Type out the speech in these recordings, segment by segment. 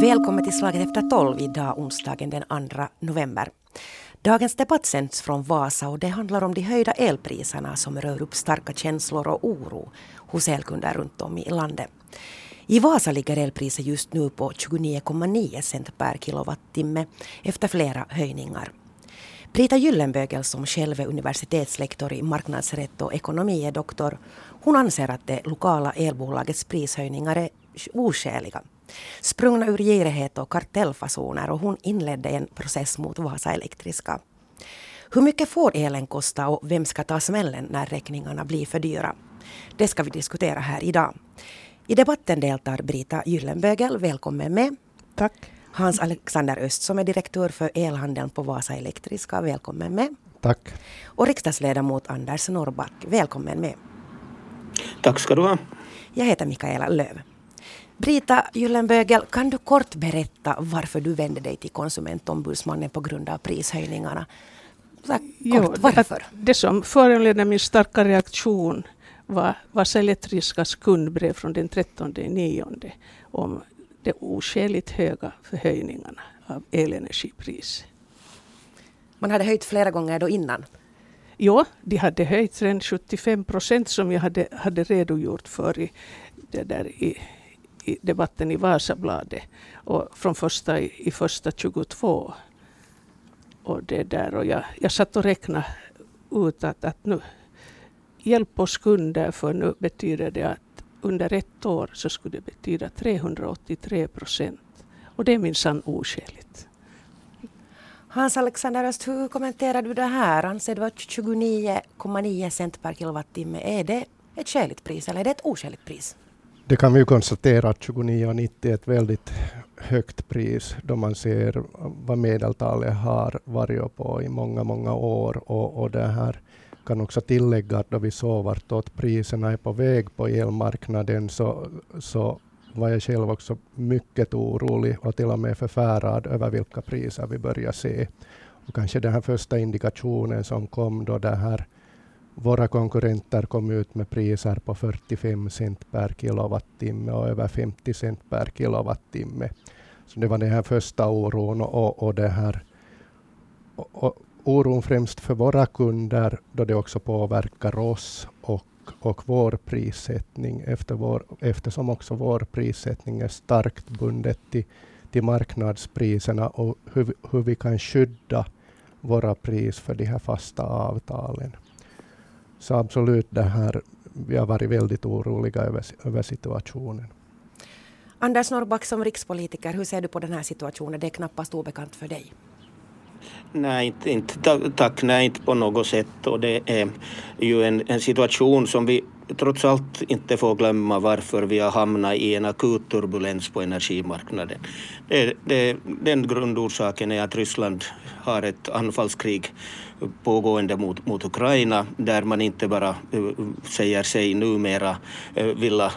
Välkommen till Slaget efter tolv idag onsdagen den 2 november. Dagens debatt sänds från Vasa och det handlar om de höjda elpriserna som rör upp starka känslor och oro hos elkunder runt om i landet. I Vasa ligger elpriset just nu på 29,9 cent per kilowattimme efter flera höjningar. Brita Gyllenbögel som själv är universitetslektor i marknadsrätt och ekonomi är doktor. Hon anser att det lokala elbolagets prishöjningar är oskäliga. Sprungna ur girighet och kartellfasoner och hon inledde en process mot Vasa Elektriska. Hur mycket får elen kosta och vem ska ta smällen när räkningarna blir för dyra? Det ska vi diskutera här idag. I debatten deltar Brita Gyllenbögel, välkommen med. Tack. Hans Alexander Öst som är direktör för elhandeln på Vasa Elektriska, välkommen med. Tack. Och riksdagsledamot Anders Norrback, välkommen med. Tack ska du ha. Jag heter Mikaela Löv. Brita Gyllenbögel, kan du kort berätta varför du vände dig till Konsumentombudsmannen på grund av prishöjningarna? Så kort, jo, varför? Det, det som föranledde min starka reaktion var Vasa Elektriskas kundbrev från den 13 nionde om de oskäligt höga förhöjningarna av elenergipris. Man hade höjt flera gånger då innan? Ja, de hade höjt redan 75 procent som jag hade, hade redogjort för i, det där i, i debatten i Vasabladet. Och från första i, i första 22. Och, det där, och jag, jag satt och räknade ut att, att nu hjälp oss kunder för nu betyder det att under ett år så skulle det betyda 383 procent. Och det är minsann oskäligt. Hans Alexander Öst, hur kommenterar du det här? Anser du att 29,9 cent per kilowattimme, är det ett skäligt pris eller är det ett oskäligt pris? Det kan vi ju konstatera att 29,90 är ett väldigt högt pris då man ser vad medeltalet har varit på i många, många år. Och, och det här kan också tillägga att då vi såg vartåt priserna är på väg på elmarknaden så, så var jag själv också mycket orolig och till och med förfärad över vilka priser vi börjar se. Och kanske den här första indikationen som kom då det här våra konkurrenter kom ut med priser på 45 cent per kilowattimme och över 50 cent per kilowattimme. Så det var den här första oron och, och det här och, och oron främst för våra kunder då det också påverkar oss och, och vår prissättning efter vår, eftersom också vår prissättning är starkt bundet till, till marknadspriserna och hur, hur vi kan skydda våra pris för de här fasta avtalen. Så absolut, det här, vi har varit väldigt oroliga över, över situationen. Anders Norrback som rikspolitiker, hur ser du på den här situationen? Det är knappast obekant för dig. Nej, inte, inte, tack, nej, inte på något sätt. Och det är ju en, en situation som vi trots allt inte får glömma varför vi har hamnat i en akut turbulens på energimarknaden. Det, det, den grundorsaken är att Ryssland har ett anfallskrig pågående mot, mot Ukraina där man inte bara uh, säger sig numera uh, vilja uh,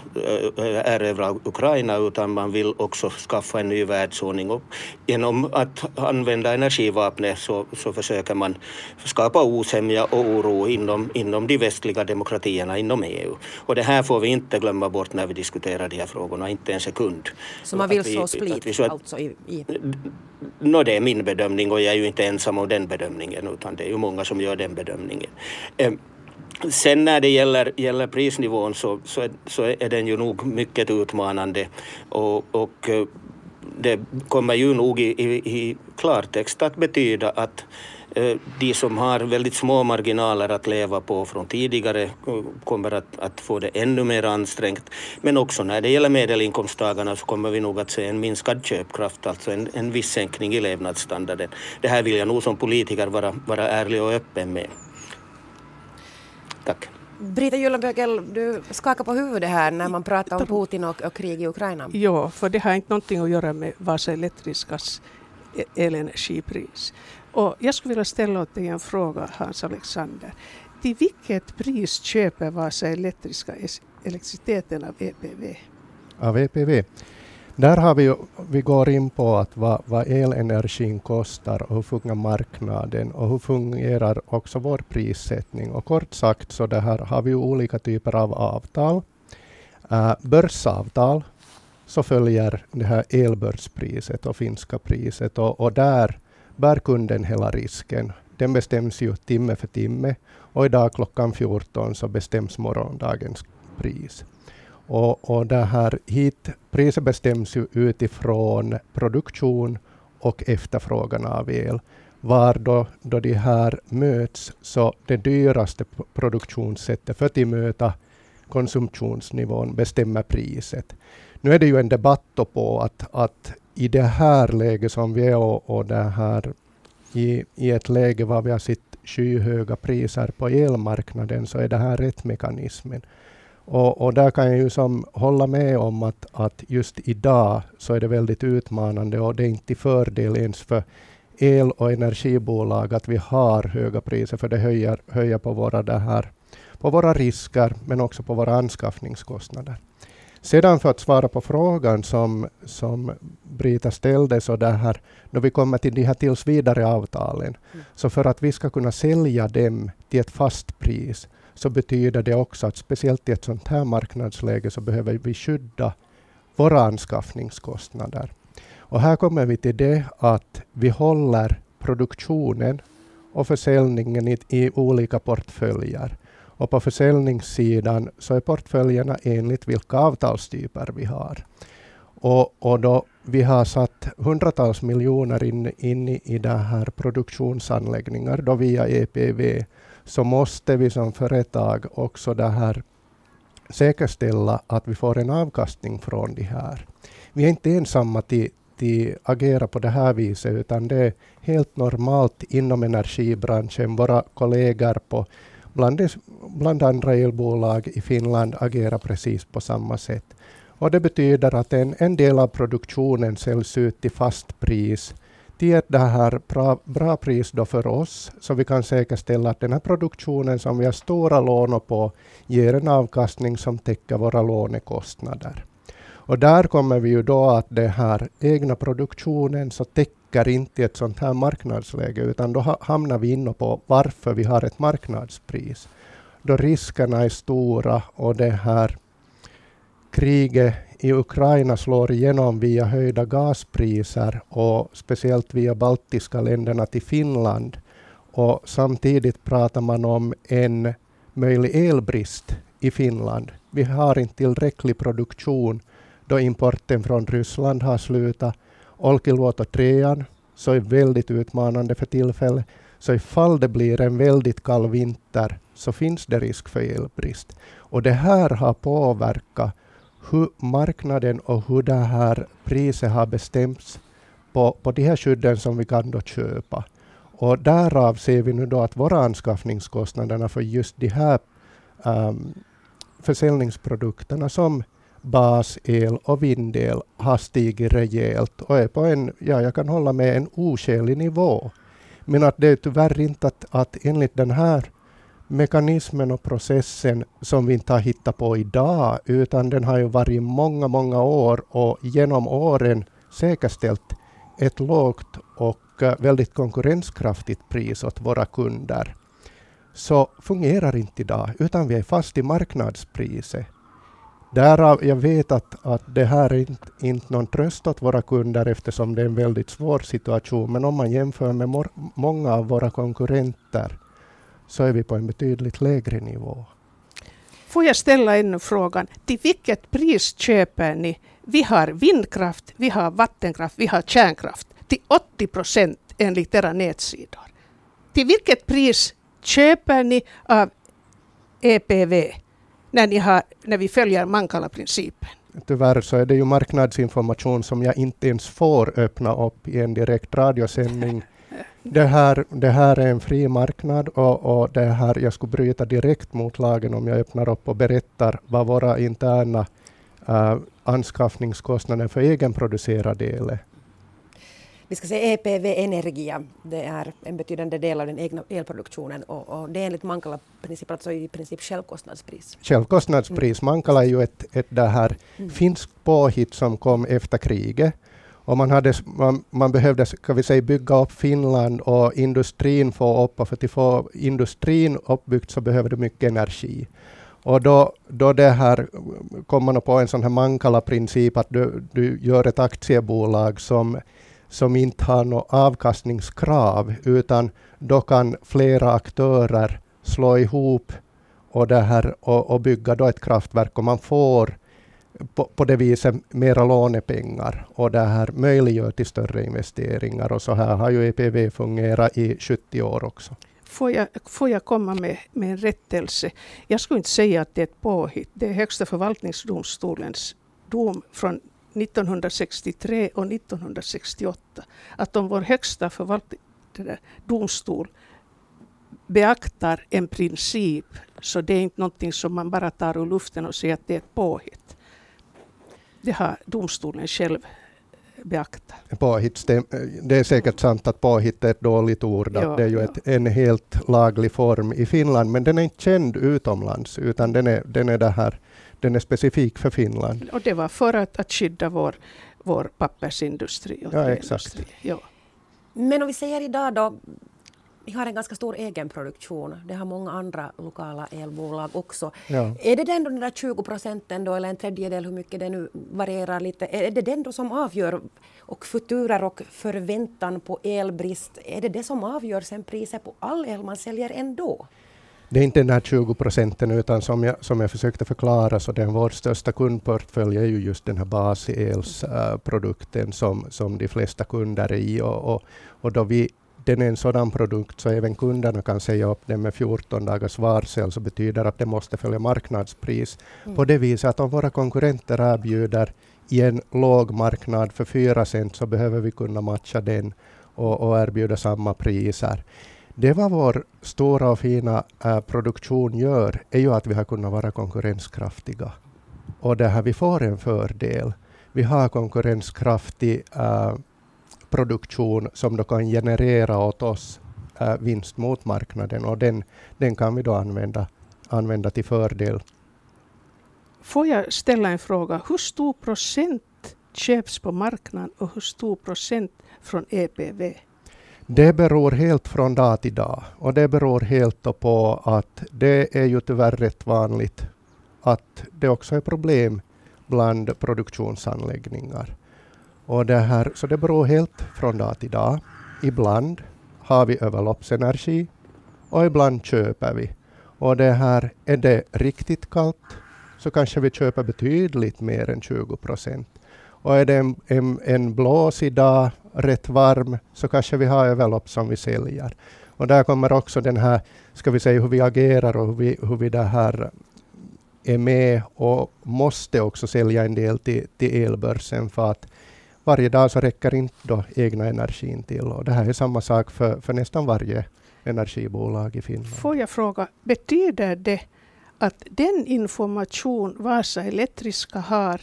erövra Ukraina utan man vill också skaffa en ny världsordning. Och genom att använda energivapnet så, så försöker man skapa osämja och oro inom, inom de västliga demokratierna inom EU. Och det här får vi inte glömma bort när vi diskuterar de här frågorna, inte en sekund. Så man vill så split alltså i, i... No, det är min bedömning och jag är ju inte ensam om den bedömningen utan det är ju många som gör den bedömningen. Ehm, sen när det gäller, gäller prisnivån så, så, är, så är den ju nog mycket utmanande och, och eh, det kommer ju nog i, i, i klartext att betyda att de som har väldigt små marginaler att leva på från tidigare eh, kommer att, att få det ännu mer ansträngt. Men också när det gäller medelinkomsttagarna så kommer vi nog att se en minskad köpkraft, alltså en, en viss sänkning i levnadsstandarden. Det här vill jag nog som politiker vara, vara ärlig och öppen med. Tack. Brita Gyllenbögel, du skakar på huvudet här när man pratar om Putin och, och krig i Ukraina. Ja, för det har inte någonting att göra med Vasa Elektriskas elenergipris. Och jag skulle vilja ställa åt dig en fråga, Hans Alexander. Till vilket pris köper Vasa Elektriska elektriciteten av EPV? Av EPV? Där har vi, vi går in på att vad, vad elenergin kostar och hur fungerar marknaden och hur fungerar också vår prissättning. Och kort sagt så det här har vi olika typer av avtal. Uh, börsavtal så följer det här elbörspriset och finska priset och, och där bär kunden hela risken. Den bestäms ju timme för timme och idag klockan 14 så bestäms morgondagens pris. Och, och det här hit, priset bestäms ju utifrån produktion och efterfrågan av el. Var då, då de här möts så det dyraste produktionssättet för att möta konsumtionsnivån bestämmer priset. Nu är det ju en debatt på att, att i det här läget som vi är och, och det här i, i ett läge var vi har sett skyhöga priser på elmarknaden så är det här rätt mekanismen. Och, och, där kan jag ju som hålla med om att, att just idag så är det väldigt utmanande och det är inte till fördel ens för el och energibolag att vi har höga priser för det höjer, höjer på, våra det här, på våra risker men också på våra anskaffningskostnader. Sedan för att svara på frågan som, som Brita ställde, så det här, när vi kommer till de här tills vidare avtalen, mm. så för att vi ska kunna sälja dem till ett fast pris, så betyder det också att speciellt i ett sånt här marknadsläge så behöver vi skydda våra anskaffningskostnader. Och här kommer vi till det att vi håller produktionen och försäljningen i, i olika portföljer. Och på försäljningssidan så är portföljerna enligt vilka avtalstyper vi har. Och, och då vi har satt hundratals miljoner in, in i det här produktionsanläggningar då via EPV så måste vi som företag också det här säkerställa att vi får en avkastning från de här. Vi är inte ensamma till, till agera på det här viset, utan det är helt normalt inom energibranschen. Våra kollegor på bland, bland andra elbolag i Finland agerar precis på samma sätt. Och det betyder att en, en del av produktionen säljs ut till fast pris till det här bra, bra pris då för oss, så vi kan säkerställa att den här produktionen som vi har stora lån på ger en avkastning som täcker våra lånekostnader. Och där kommer vi ju då att den här egna produktionen så täcker inte i ett sånt här marknadsläge, utan då hamnar vi inne på varför vi har ett marknadspris. Då riskerna är stora och det här kriget i Ukraina slår igenom via höjda gaspriser och speciellt via baltiska länderna till Finland. Och samtidigt pratar man om en möjlig elbrist i Finland. Vi har inte tillräcklig produktion då importen från Ryssland har slutat. Olkiluoto 3 så är väldigt utmanande för tillfället. Så ifall det blir en väldigt kall vinter så finns det risk för elbrist. Och det här har påverkat hur marknaden och hur det här priset har bestämts på, på de här skydden som vi kan då köpa. Och därav ser vi nu då att våra anskaffningskostnaderna för just de här um, försäljningsprodukterna som basel och vindel har stigit rejält och är på en, ja jag kan hålla med, en oskälig nivå. Men att det är tyvärr inte att, att enligt den här mekanismen och processen som vi inte har hittat på idag, utan den har ju varit många, många år och genom åren säkerställt ett lågt och eh, väldigt konkurrenskraftigt pris åt våra kunder. Så fungerar inte idag, utan vi är fast i marknadspriset. Därav jag vet att, att det här är inte, inte någon tröst åt våra kunder eftersom det är en väldigt svår situation. Men om man jämför med många av våra konkurrenter så är vi på en betydligt lägre nivå. Får jag ställa ännu frågan, till vilket pris köper ni? Vi har vindkraft, vi har vattenkraft, vi har kärnkraft till 80 procent enligt era nätsidor. Till vilket pris köper ni av EPV när, ni har, när vi följer Mankala-principen? Tyvärr så är det ju marknadsinformation som jag inte ens får öppna upp i en direkt radiosändning det här, det här är en fri marknad och, och det här, jag skulle bryta direkt mot lagen om jag öppnar upp och berättar vad våra interna uh, anskaffningskostnader för egenproducerad el är. Vi ska säga EPV Energia, det är en betydande del av den egna elproduktionen och, och det är enligt Mankala-principen alltså i princip självkostnadspris. Självkostnadspris. Mm. Mankala är ju ett, ett det här mm. finskt påhitt som kom efter kriget och man, hade, man, man behövde ska vi säga, bygga upp Finland och industrin få upp, och för att få industrin uppbyggt så behöver du mycket energi. Och då, då det här kommer man på en sån här Mankala-princip att du, du gör ett aktiebolag som, som inte har något avkastningskrav, utan då kan flera aktörer slå ihop och, det här, och, och bygga då ett kraftverk och man får på, på det viset mera lånepengar och det här möjliggör till större investeringar och så här har ju EPV fungerat i 70 år också. Får jag, får jag komma med, med en rättelse? Jag skulle inte säga att det är ett påhitt. Det är Högsta förvaltningsdomstolens dom från 1963 och 1968. Att om vår högsta domstol beaktar en princip så det är inte någonting som man bara tar ur luften och säger att det är ett påhitt. Det har domstolen själv beaktat. Påhitt, det är säkert sant att påhitt är ett dåligt ord. Ja, det är ju ja. ett, en helt laglig form i Finland, men den är inte känd utomlands, utan den är, den är, det här, den är specifik för Finland. Och det var för att, att skydda vår, vår pappersindustri. Och ja, exakt. Ja. Men om vi säger idag då, vi har en ganska stor egenproduktion. Det har många andra lokala elbolag också. Ja. Är det den, då, den där 20 procenten då, eller en tredjedel, hur mycket det nu varierar lite, är det den då som avgör, och futurer och förväntan på elbrist, är det det som avgör sen priset på all el man säljer ändå? Det är inte den här 20 procenten, utan som jag, som jag försökte förklara, så den vår största kundportfölj är ju just den här baselsprodukten som, som de flesta kunder är i. Och, och, och då vi den är en sådan produkt så även kunderna kan säga upp den med 14 dagars varsel, så betyder att det måste följa marknadspris. Mm. På det viset att om våra konkurrenter erbjuder i en låg marknad för 4 cent så behöver vi kunna matcha den och, och erbjuda samma priser. Det vad vår stora och fina äh, produktion gör är ju att vi har kunnat vara konkurrenskraftiga. Och det här vi får en fördel. Vi har konkurrenskraftig äh, produktion som då kan generera åt oss äh, vinst mot marknaden och den, den kan vi då använda, använda till fördel. Får jag ställa en fråga? Hur stor procent köps på marknaden och hur stor procent från EPV? Det beror helt från dag till dag och det beror helt på att det är ju tyvärr rätt vanligt att det också är problem bland produktionsanläggningar. Och det här, så det beror helt från dag till dag. Ibland har vi överloppsenergi och ibland köper vi. Och det här, är det riktigt kallt så kanske vi köper betydligt mer än 20 procent. Och är det en, en, en blåsig dag, rätt varm, så kanske vi har överlopp som vi säljer. Och där kommer också den här, ska vi säga hur vi agerar och hur vi, hur vi det här är med och måste också sälja en del till, till elbörsen för att varje dag så räcker inte då egna energin till. Och det här är samma sak för, för nästan varje energibolag i Finland. Får jag fråga, betyder det att den information Vasa Elektriska har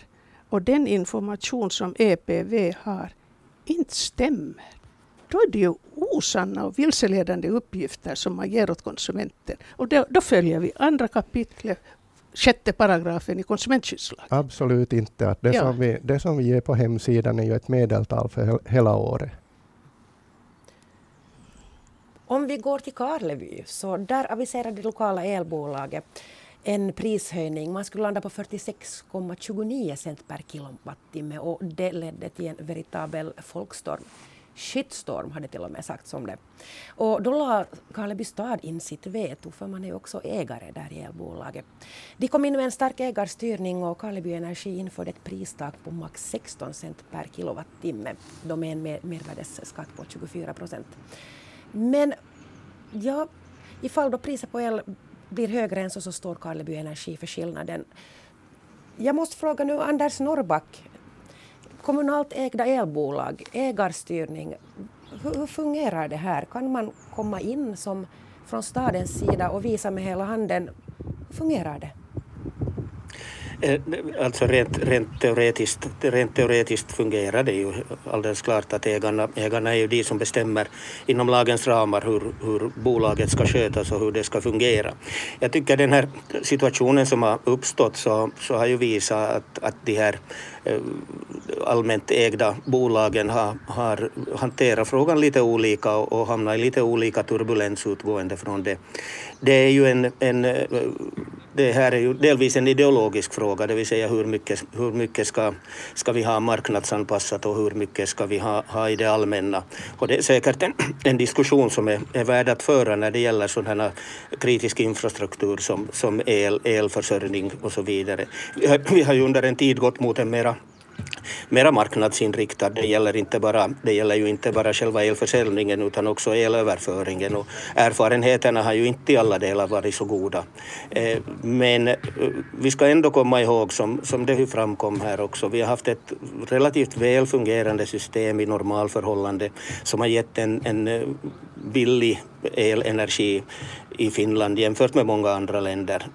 och den information som EPV har inte stämmer? Då är det ju osanna och vilseledande uppgifter som man ger åt konsumenten. Och då, då följer vi andra kapitlet sjätte paragrafen i konsumentskyddslagen? Absolut inte. Att det, ja. som vi, det som vi ger på hemsidan är ju ett medeltal för hela året. Om vi går till Karleby, så där aviserade det lokala elbolaget en prishöjning. Man skulle landa på 46,29 cent per kilowattimme och det ledde till en veritabel folkstorm shitstorm hade till och med sagts om det. Och då la Karleby stad in sitt veto, för man är också ägare där i elbolaget. De kom in med en stark ägarstyrning och Karleby Energi införde ett pristak på max 16 cent per kilowattimme, då med en mervärdesskatt på 24 procent. Men ja, ifall då priset på el blir högre än så, så står Karleby Energi för skillnaden. Jag måste fråga nu Anders Norrback, kommunalt ägda elbolag, ägarstyrning. Hur, hur, fungerar det här? Kan man komma in som från stadens sida och visa med hela handen? Hur fungerar det? Eh, alltså rent, rent, teoretiskt, rent teoretiskt fungerar det ju alldeles klart att ägarna, ägarna är ju de som bestämmer inom lagens ramar hur, hur bolaget ska skötas och hur det ska fungera. Jag tycker den här situationen som har uppstått så, så har ju visat att, att de här eh, allmänt ägda bolagen har, har hanterat frågan lite olika och, och hamnat i lite olika turbulens utgående från det. Det är ju en, en eh, det här är ju delvis en ideologisk fråga, det vill säga hur mycket, hur mycket ska, ska vi ha marknadsanpassat och hur mycket ska vi ha, ha i det allmänna. Och det är säkert en, en diskussion som är, är värd att föra när det gäller sådana kritisk infrastruktur som, som el, elförsörjning och så vidare. Vi har, vi har ju under en tid gått mot en mera mera marknadsinriktad. Det gäller, inte bara, det gäller ju inte bara själva elförsäljningen utan också elöverföringen och erfarenheterna har ju inte i alla delar varit så goda. Eh, men eh, vi ska ändå komma ihåg, som, som det framkom här också, vi har haft ett relativt väl fungerande system i normalförhållande som har gett en, en eh, billig elenergi i Finland jämfört med många andra länder.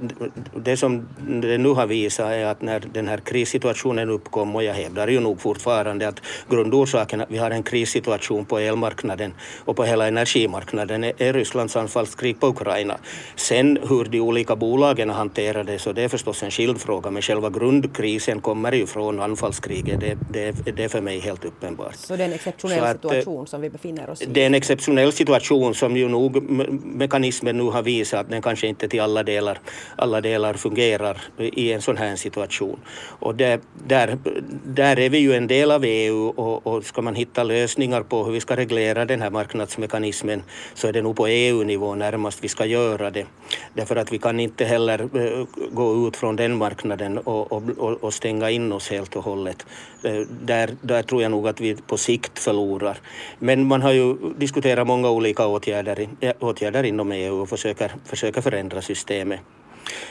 Det som det nu har visat är att när den här krissituationen uppkom, och jag hävdar ju nog fortfarande att grundorsaken att vi har en krissituation på elmarknaden och på hela energimarknaden är Rysslands anfallskrig på Ukraina. Sen hur de olika bolagen hanterar det så det är förstås en skild fråga, men själva grundkrisen kommer ju från anfallskriget. Det, det, det är för mig helt uppenbart. Så det är en exceptionell att, situation som vi befinner oss i? Det är en exceptionell situation som ju nog mekanismen nu har visat att den kanske inte till alla delar, alla delar fungerar i en sån här situation. Och det, där, där är vi ju en del av EU och, och ska man hitta lösningar på hur vi ska reglera den här marknadsmekanismen så är det nog på EU-nivå närmast vi ska göra det. Därför att vi kan inte heller eh, gå ut från den marknaden och, och, och, stänga in oss helt och hållet. Eh, där, där tror jag nog att vi på sikt förlorar. Men man har ju diskuterat många olika åtgärder, eh, åtgärder inom EU och försöker, försöker förändra systemet.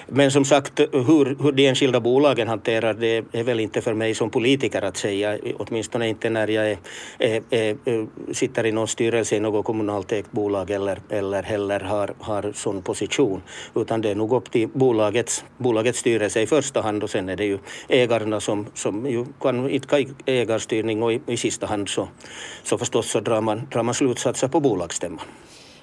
Men som sagt, hur, hur de enskilda bolagen hanterar det är väl inte för mig som politiker att säga, åtminstone inte när jag är, är, är, eh, sitter i någon styrelse i något kommunalt ägt bolag eller, eller heller har, har sån position, utan det är nog upp till bolagets, bolagets styrelse i första hand och sen är det ju ägarna som, som ju kan idka ägarstyrning och i, i sista hand så, så förstås så drar man, drar man slutsatser på bolagsstämman.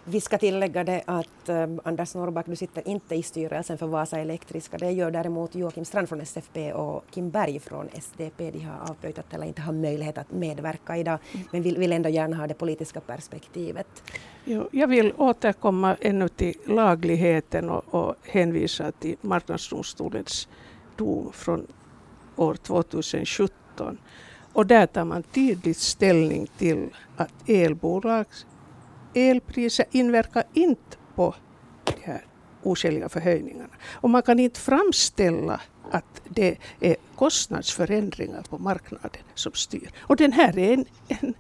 Vi ska tillägga det att äh, Anders Norrback, du sitter inte i styrelsen för Vasa Elektriska. Det gör däremot Joakim Strand från SFP och Kim Berg från SDP. De har avböjt eller inte har möjlighet att medverka idag, men vill, vill ändå gärna ha det politiska perspektivet. Jo, jag vill återkomma ännu till lagligheten och, och hänvisa till Marknadsdomstolens dom från år 2017. Och där tar man tydligt ställning till att elbolag elpriser inverkar inte på de här oskäliga förhöjningarna. Och man kan inte framställa att det är kostnadsförändringar på marknaden som styr. Och den här är en, en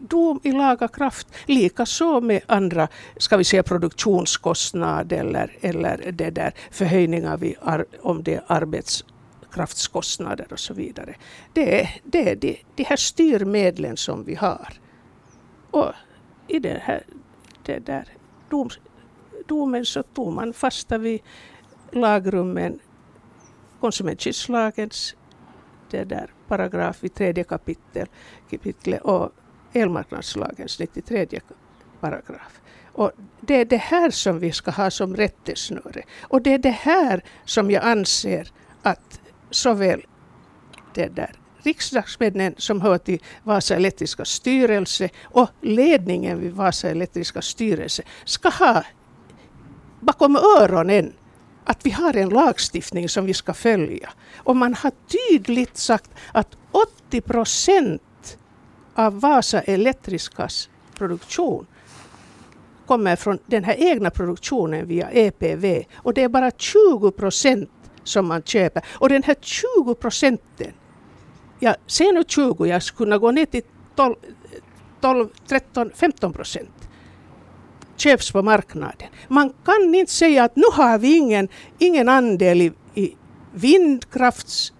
dom i laga kraft. Likaså med andra ska vi säga, produktionskostnader eller, eller det där förhöjningar vid ar, om det är arbetskraftskostnader och så vidare. Det är, det är de, de här styrmedlen som vi har. Och i den här det där dom, domen så tog man fasta vid lagrummen, konsumentskyddslagens det där paragraf i tredje kapitel, kapitlet och elmarknadslagens 93 paragraf. Och det är det här som vi ska ha som rättesnöre. Och det är det här som jag anser att såväl det där riksdagsmännen som hör till Vasa Elektriska styrelse och ledningen vid Vasa Elektriska styrelse ska ha bakom öronen att vi har en lagstiftning som vi ska följa. Och man har tydligt sagt att 80 procent av Vasa Elektriskas produktion kommer från den här egna produktionen via EPV och det är bara 20 procent som man köper. Och den här 20 procenten Ja, sen nu 20, jag skulle kunna gå ner till 12, 12 13, 15 procent köps på marknaden. Man kan inte säga att nu har vi ingen, ingen andel i, i vindkrafts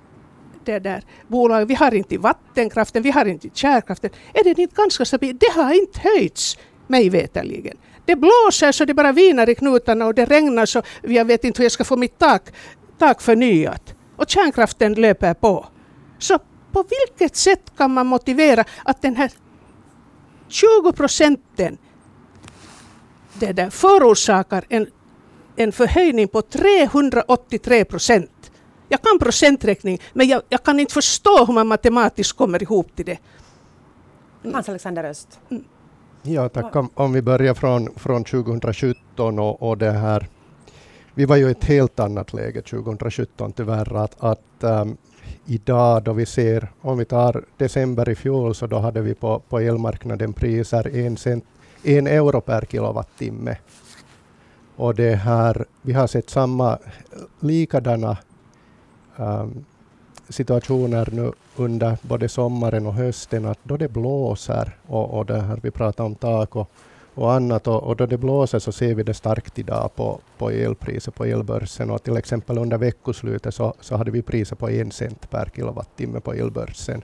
det där bolag, vi har inte vattenkraften, vi har inte kärnkraften. Är det inte ganska stabilt? Det har inte höjts, mig veterligen. Det blåser så det bara viner i knutarna och det regnar så jag vet inte hur jag ska få mitt tak, tak förnyat. Och kärnkraften löper på. Så på vilket sätt kan man motivera att den här 20 procenten det där förorsakar en, en förhöjning på 383 procent. Jag kan procenträkning, men jag, jag, kan inte förstå hur man matematiskt kommer ihop till det. Hans Alexander Öst. Mm. Ja, tack. Om, om, vi börjar från, från 2017 och, och det här vi var ju i ett helt annat läge 2017 tyvärr. Att, att um, idag då vi ser, om vi tar december i fjol, så då hade vi på, på elmarknaden priser en, cent, en euro per kilowattimme. Och det här, vi har sett samma likadana um, situationer nu under både sommaren och hösten, att då det blåser och, och det här, vi pratar om tak och, och annat, och, och, då det blåser så ser vi det starkt idag på, på elpriset på elbörsen. Och till exempel under veckoslutet så, så hade vi priser på en cent per kilowattimme på elbörsen.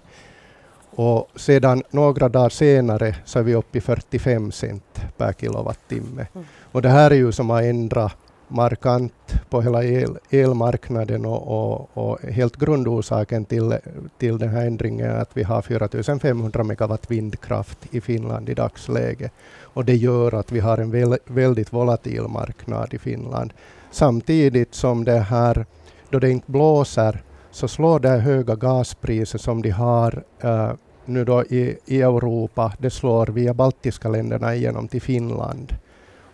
Och sedan några dagar senare så är vi uppe i 45 cent per kilowattimme. Mm. Och det här är ju som har ändrat markant på hela el, elmarknaden och, och, och, helt grundorsaken till, till den här ändringen är att vi har 4500 megawatt vindkraft i Finland i dagsläget. Och det gör att vi har en väl, väldigt volatil marknad i Finland. Samtidigt som det här, då det inte blåser, så slår det höga gaspriset som de har uh, nu då i, i Europa, det slår via baltiska länderna igenom till Finland.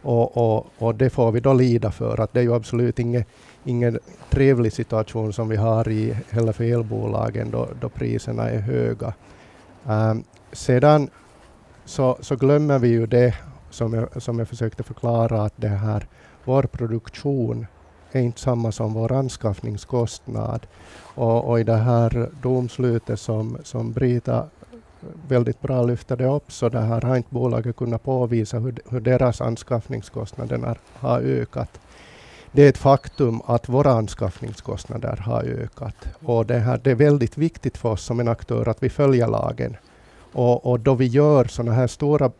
Och, och, och det får vi då lida för, att det är ju absolut ingen, ingen trevlig situation som vi har i heller för elbolagen då, då priserna är höga. Um, sedan så, så glömmer vi ju det som jag, som jag försökte förklara, att det här, vår produktion är inte samma som vår anskaffningskostnad. Och, och i det här domslutet som, som Brita väldigt bra lyfter det upp, så det här har inte bolaget kunnat påvisa hur, hur deras anskaffningskostnader har ökat. Det är ett faktum att våra anskaffningskostnader har ökat. Och det, här, det är väldigt viktigt för oss som en aktör att vi följer lagen. Och, och då vi gör sådana här stora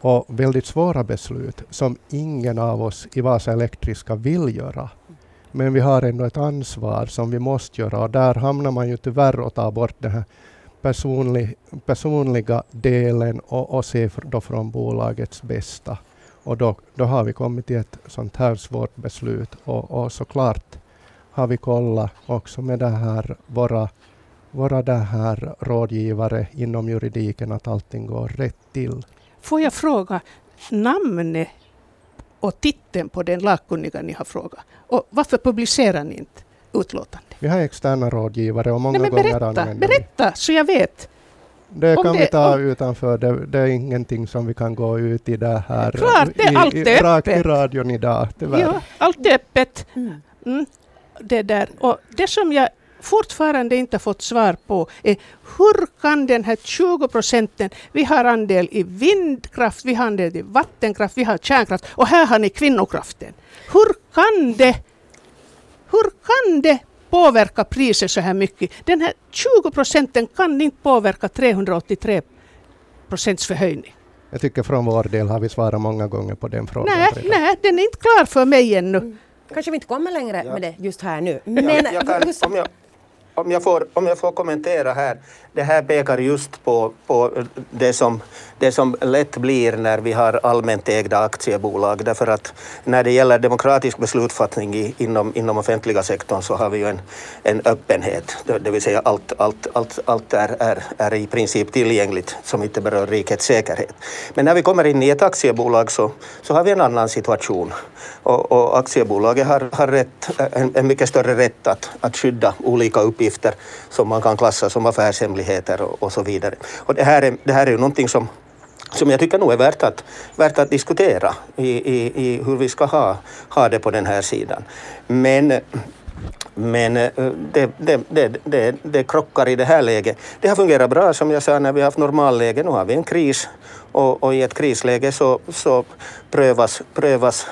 och väldigt svåra beslut som ingen av oss i Vasa Elektriska vill göra. Men vi har ändå ett ansvar som vi måste göra och där hamnar man ju tyvärr och tar bort den här personlig, personliga delen och, och se då från bolagets bästa. Och då, då har vi kommit till ett sånt här svårt beslut och, och såklart har vi kollat också med det här våra, våra det här rådgivare inom juridiken att allting går rätt till. Får jag fråga namnet och titeln på den lagkunniga ni har frågat? Och varför publicerar ni inte utlåtande? Vi har externa rådgivare och många Nej, gånger berätta, använder Berätta, vi. så jag vet. Det kan det, vi ta om, utanför. Det, det, är ingenting som vi kan gå ut i det här klart, det är allt i, i, öppet. i radion idag, tyvärr. Ja, allt är öppet. Mm. Mm. Det, där. Och det som jag fortfarande inte fått svar på är hur kan den här 20 procenten, vi har andel i vindkraft, vi har andel i vattenkraft, vi har kärnkraft och här har ni kvinnokraften. Hur kan det, hur kan det påverka priset så här mycket? Den här 20 procenten kan inte påverka 383 procents förhöjning. Jag tycker från vår del har vi svarat många gånger på den frågan. Nej, nej den är inte klar för mig ännu. Mm. Kanske vi inte kommer längre ja. med det just här nu. Men, ja, jag kan, om, jag, om, jag får, om jag får kommentera här. Det här pekar just på, på det, som, det som lätt blir när vi har allmänt ägda aktiebolag. Därför att när det gäller demokratisk beslutsfattning i, inom, inom offentliga sektorn så har vi ju en, en öppenhet. Det, det vill säga allt, allt, allt, allt är, är, är i princip tillgängligt som inte berör rikets säkerhet. Men när vi kommer in i ett aktiebolag så, så har vi en annan situation. Och, och aktiebolaget har, har rätt, en, en mycket större rätt att, att skydda olika uppgifter uppgifter som man kan klassa som affärshemligheter och, och så vidare. Och det här är, det här är ju någonting som som jag tycker nog är värt att, värt att diskutera i, i, i hur vi ska ha, ha det på den här sidan. Men men det, det, det, det, det krockar i det här läget. Det har fungerat bra som jag sa när vi har haft normalläge. Nu har vi en kris och, och i ett krisläge så, så prövas, prövas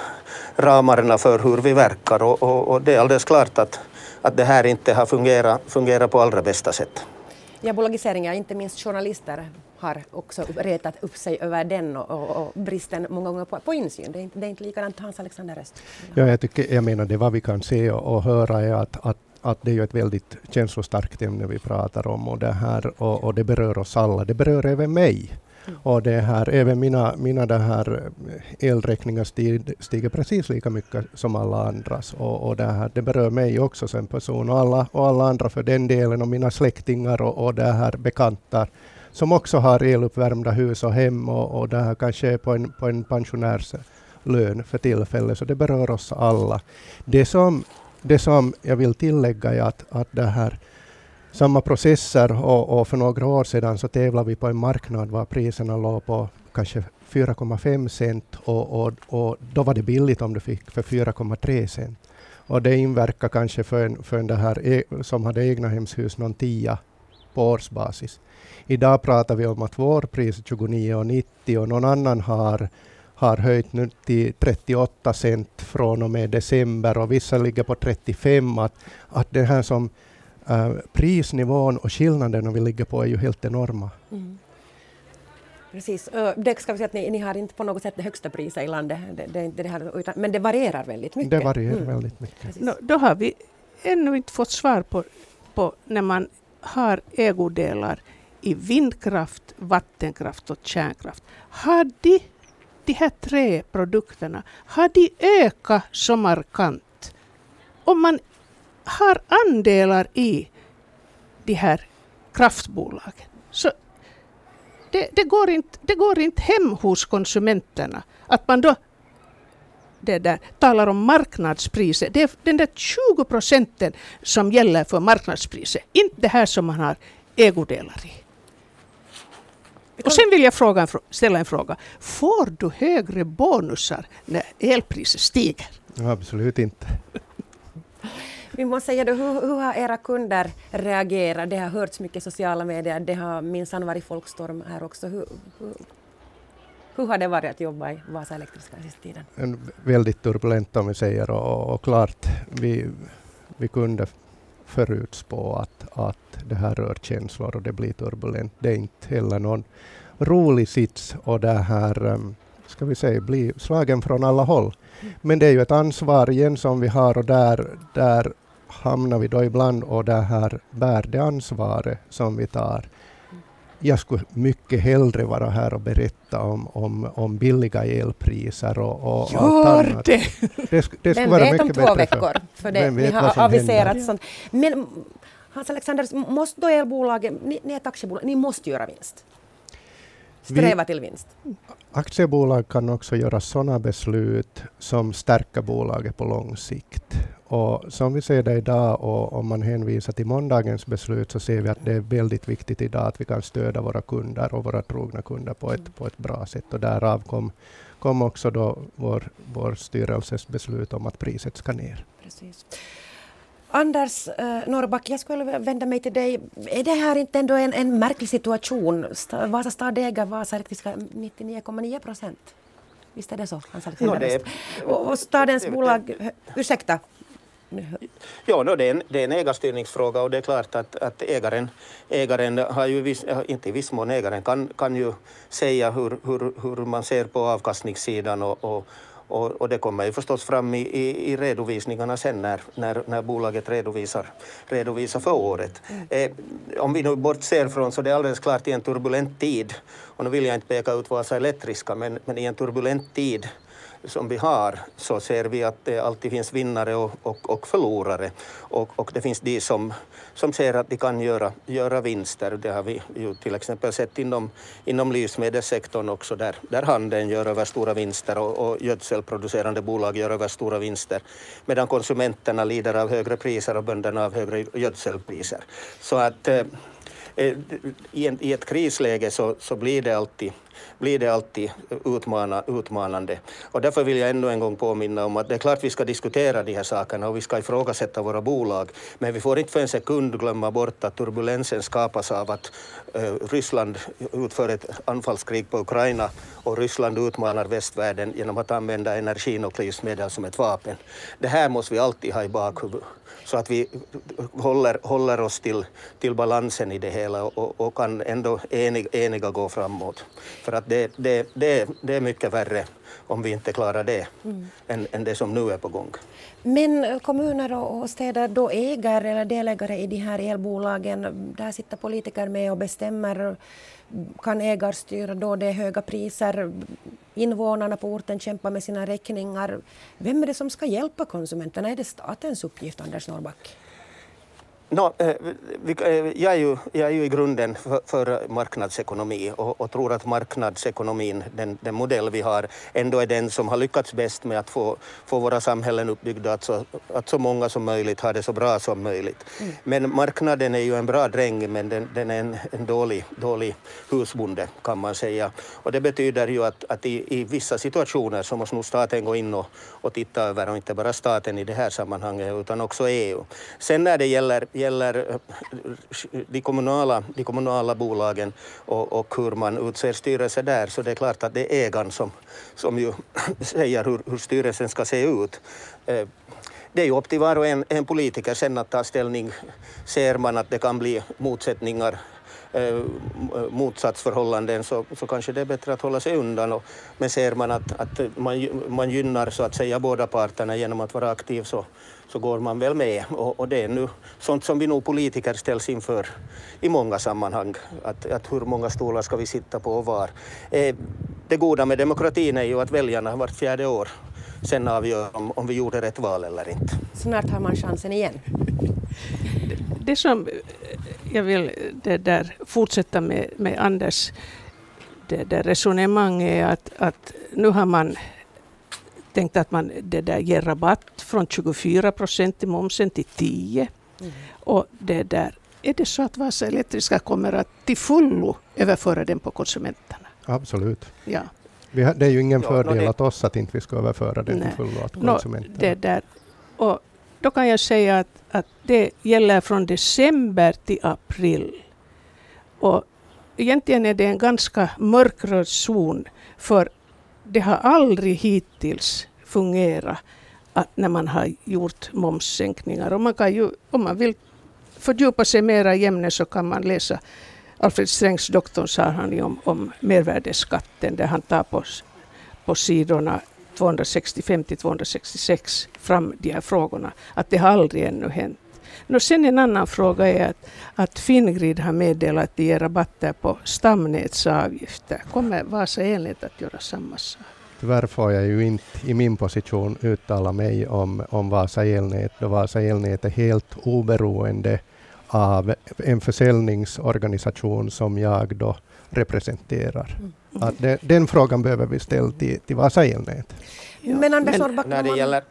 ramarna för hur vi verkar och, och, och, det är alldeles klart att, att det här inte har fungerat, fungerat på allra bästa sätt. Ja, bolagiseringar, inte minst journalister har också retat upp sig över den och, och, och bristen många gånger på, på insyn. Det är, inte, det är inte likadant Hans Alexander Röst. Ja, jag, tycker, jag menar det vad vi kan se och, och höra är att, att att det är ett väldigt känslostarkt ämne vi pratar om och det, här, och, och det berör oss alla. Det berör även mig. Och det här, även mina, mina det här elräkningar stiger, stiger precis lika mycket som alla andras. Och, och det, här, det berör mig också som person och alla, och alla andra för den delen och mina släktingar och, och det här bekanta som också har eluppvärmda hus och hem och, och det här kanske på en, på en pensionärslön för tillfället, så det berör oss alla. Det som, det som jag vill tillägga är att, att det här samma processer och, och, för några år sedan så tävlade vi på en marknad var priserna låg på kanske 4,5 cent och, och, och, då var det billigt om du fick för 4,3 cent. Och det inverkar kanske för en, för en det här e, som hade egna hemshus någon tia på årsbasis. Idag pratar vi om att vår pris är 29,90 och någon annan har, har höjt nu till 38 cent från och med december och vissa ligger på 35. Att, att det här som uh, prisnivån och skillnaden vi ligger på är ju helt enorma. Mm. Precis. Det ska vi säga att ni, ni, har inte på något sätt det högsta priset i landet, det, det, det här, utan, men det varierar väldigt mycket. Det varierar mm. väldigt mycket. No, då har vi ännu inte fått svar på, på när man har ägodelar i vindkraft, vattenkraft och kärnkraft. Har de, de här tre produkterna, har de ökat så markant? Om man har andelar i de här kraftbolagen, så det, det, går inte, det går inte hem hos konsumenterna att man då det där, talar om marknadspriset. Det är den där 20 procenten som gäller för marknadspriset, inte det här som man har ägodelar i. Och sen vill jag fråga, ställa en fråga. Får du högre bonusar när elpriset stiger? Absolut inte. Vi måste säga då, hur, hur, har era kunder reagerat? Det har hörts mycket i sociala medier, det har minsann varit folkstorm här också. Hur, hur, hur har det varit att jobba i Vasa Elektriska sista tiden? En väldigt turbulent om vi säger och, och klart, vi, vi kunde förutspå att, att det här rör känslor och det blir turbulent. Det är inte heller någon rolig sits och det här um, ska vi säga, blir slagen från alla håll. Men det är ju ett ansvar igen som vi har och där, där hamnar vi då ibland och det här bär det ansvaret som vi tar. Jag skulle mycket hellre vara här och berätta om, om, om billiga elpriser och, och Gör allt annat. det! Det, det skulle vara mycket bättre. om två veckor, för, för det, ni har aviserat sånt. Men Hans Alexander, måste då elbolagen, ni, ni är ett aktiebolag, ni måste göra vinst? Sträva till vinst? Aktiebolag kan också göra sådana beslut som stärker bolaget på lång sikt. Och som vi ser det idag och om man hänvisar till måndagens beslut så ser vi att det är väldigt viktigt idag att vi kan stödja våra kunder och våra trogna kunder på ett, på ett bra sätt. Och därav kom, kom också då vår, vår styrelses beslut om att priset ska ner. Precis. Anders eh, Norrback, jag skulle vända mig till dig. Är det här inte ändå en, en märklig situation? Vasa stad äger Vasa Elektriska 99,9 procent. Visst är det så, Hans Alexander? No, det och, och stadens bolag, ursäkta, Ja, no, det, är en, det är en ägarstyrningsfråga och det är klart att, att ägaren, ägaren har ju, viss, inte i viss mån ägaren kan, kan ju säga hur, hur, hur man ser på avkastningssidan och, och, och, och, det kommer ju förstås fram i, i, i redovisningarna sen när, när, när bolaget redovisar, redovisar för året. Mm. Eh, om vi nu bortser från så det är alldeles klart i en turbulent tid, och nu vill jag inte peka ut Vasa Elektriska, men, men i en turbulent tid som vi har så ser vi att det alltid finns vinnare och, och, och förlorare. Och, och, det finns de som, som ser att de kan göra, göra vinster. Det har vi ju till exempel sett inom, inom livsmedelssektorn också där, där handeln gör över stora vinster och, och gödselproducerande bolag gör över stora vinster. Medan konsumenterna lider av högre priser och bönderna av högre gödselpriser. Så att eh, Eh, i, en, i ett krisläge så, så blir det alltid blir det alltid utmana, utmanande. Och därför vill jag ännu en gång påminna om att det är klart vi ska diskutera de här sakerna och vi ska ifrågasätta våra bolag, men vi får inte för en sekund glömma bort att turbulensen skapas av att uh, Ryssland utför ett anfallskrig på Ukraina och Ryssland utmanar västvärlden genom att använda energin och livsmedel som ett vapen. Det här måste vi alltid ha i bakhuvudet så att vi håller, håller oss till, till balansen i det hela och, och kan ändå enig, eniga gå framåt. För att det, det, det, det är mycket värre om vi inte klarar det mm. än, än det som nu är på gång. Men kommuner och städer då äger eller delägare i de här elbolagen, där sitter politiker med och bestämmer. Kan ägarstyra då det är höga priser? Invånarna på orten kämpar med sina räkningar. Vem är det som ska hjälpa konsumenterna? Är det statens uppgift, Anders Norrback? No, eh, eh, jag, är ju, jag är ju i grunden för, för marknadsekonomi och, och, tror att marknadsekonomin, den, den, modell vi har, ändå är den som har lyckats bäst med att få, få våra samhällen uppbyggda, att så, att så många som möjligt har det så bra som möjligt. Mm. Men marknaden är ju en bra dräng, men den, den är en, en, dålig, dålig husbonde kan man säga. Och det betyder ju att, att i, i vissa situationer så måste nog staten gå in och, och titta över, och inte bara staten i det här sammanhanget, utan också EU. Sen när det gäller gäller eh, eh, de kommunala, de kommunala bolagen och, och hur man utser styrelse där så det är klart att det är ägaren som, som ju säger hur, hur styrelsen ska se ut. Eh, det är ju upp till var och en, en politiker sen att ta ställning. Ser man att det kan bli motsättningar eh, motsatsförhållanden så, så kanske det är bättre att hålla sig undan. Och, men ser man att, att man, man gynnar så att säga båda parterna genom att vara aktiv så, så går man väl med. Och, och, det är nu sånt som vi nog politiker ställs inför i många sammanhang. Att, att hur många stolar ska vi sitta på och var. Eh, det goda med demokratin är ju att väljarna vart fjärde år sen avgör om, om vi gjorde rätt val eller inte. Snart har man chansen igen. Det, det som jag vill det där, fortsätta med, med Anders det där resonemang är att, att nu har man tänkt att man det där ger rabatt från 24 procent i momsen till 10. Mm. Och det där, är det så att Vasa Elektriska kommer att till fullo överföra den på konsumenterna? Absolut. Ja. Har, det är ju ingen fördel ja, det... att oss att inte vi ska överföra den till fullo till konsumenterna. No, det där. Och då kan jag säga att, att det gäller från december till april. Och egentligen är det en ganska mörkröd zon för det har aldrig hittills fungerat att när man har gjort momssänkningar. Och man kan ju, om man vill fördjupa sig mera i ämnet så kan man läsa Alfred Strängs doktorsavhandling om, om mervärdesskatten där han tar på, på sidorna 265 till 266 fram de här frågorna. Att det har aldrig ännu hänt. Och sen en annan fråga är att, att Fingrid har meddelat att de ger rabatter på stamnätsavgifter. Kommer Vasa Elnät att göra samma sak? Tyvärr får jag ju inte i min position uttala mig om, om Vasa elnät, då Vasa elnät är helt oberoende av en försäljningsorganisation som jag då representerar. Mm. Att det, den frågan behöver vi ställa till, till Vasa elnät. Ja. Men Anders Norrback, när det gäller,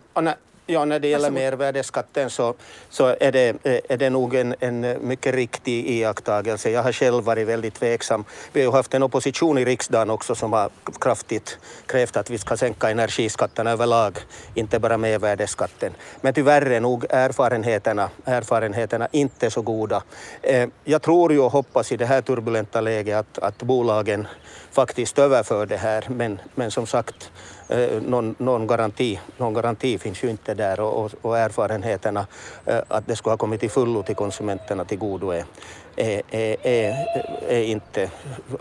Ja, när det gäller mervärdesskatten så, så är, det, är det nog en, en mycket riktig iakttagelse. Jag har själv varit väldigt tveksam. Vi har haft en opposition i riksdagen också som har kraftigt krävt att vi ska sänka energiskatterna överlag, inte bara mervärdesskatten. Men tyvärr är nog erfarenheterna, erfarenheterna inte så goda. Eh, jag tror ju och hoppas i det här turbulenta läget att, att bolagen faktiskt överför det här, men, men som sagt Eh, Eh, någon, någon, garanti, någon garanti finns ju inte där och, och, och erfarenheterna eh, att det skulle ha kommit till fullo till konsumenterna till godo är, är, är, är inte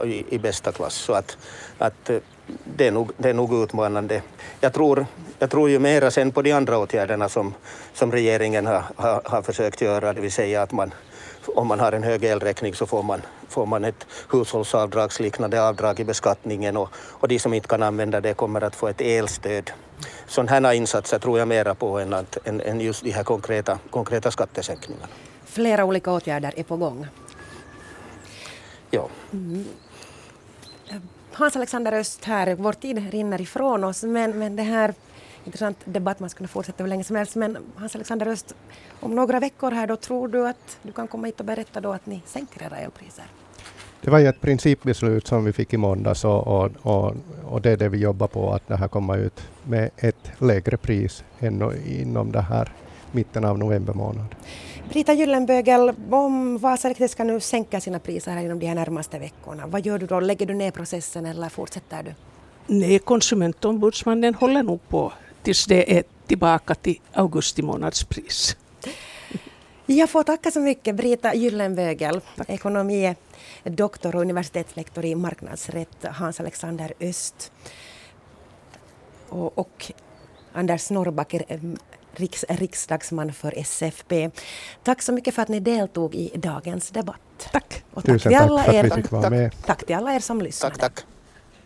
i, i, bästa klass. Så att, att eh, det, är nog, det är nog utmanande. Jag tror, jag tror ju mera sen på de andra åtgärderna som, som regeringen har, har, har försökt göra, det vill säga att man om man har en hög elräkning så får man, får man ett hushållsavdragsliknande avdrag i beskattningen och, och de som inte kan använda det kommer att få ett elstöd. Sådana här insatser tror jag mera på än, att, än, än just de här konkreta, konkreta skattesänkningarna. Flera olika åtgärder är på gång. Ja. Mm. Hans Alexander Öst här, vår tid rinner ifrån oss men, men det här intressant debatt man skulle kunna fortsätta hur länge som helst. Men Hans Alexander Öst, om några veckor här då tror du att du kan komma hit och berätta då att ni sänker era elpriser? Det var ju ett principbeslut som vi fick i måndags och, och, och, och, det är det vi jobbar på, att det här kommer ut med ett lägre pris än inom det här mitten av november månad. Brita Gyllenbögel, om Vasa Elektrisk ska nu sänka sina priser här inom de här närmaste veckorna, vad gör du då? Lägger du ner processen eller fortsätter du? Nej, konsumentombudsmannen håller nog på tills det är tillbaka till augusti månads pris. Jag får tacka så mycket Brita Gyllenbögel, ekonomie doktor och universitetslektor i marknadsrätt, Hans Alexander Öst och, och Anders Norrback, riks, riksdagsman för SFP. Tack så mycket för att ni deltog i dagens debatt. Tack. Och tack Tusen till alla tack för att vi fick vara med. Tack till alla er som lyssnade. Tack, tack.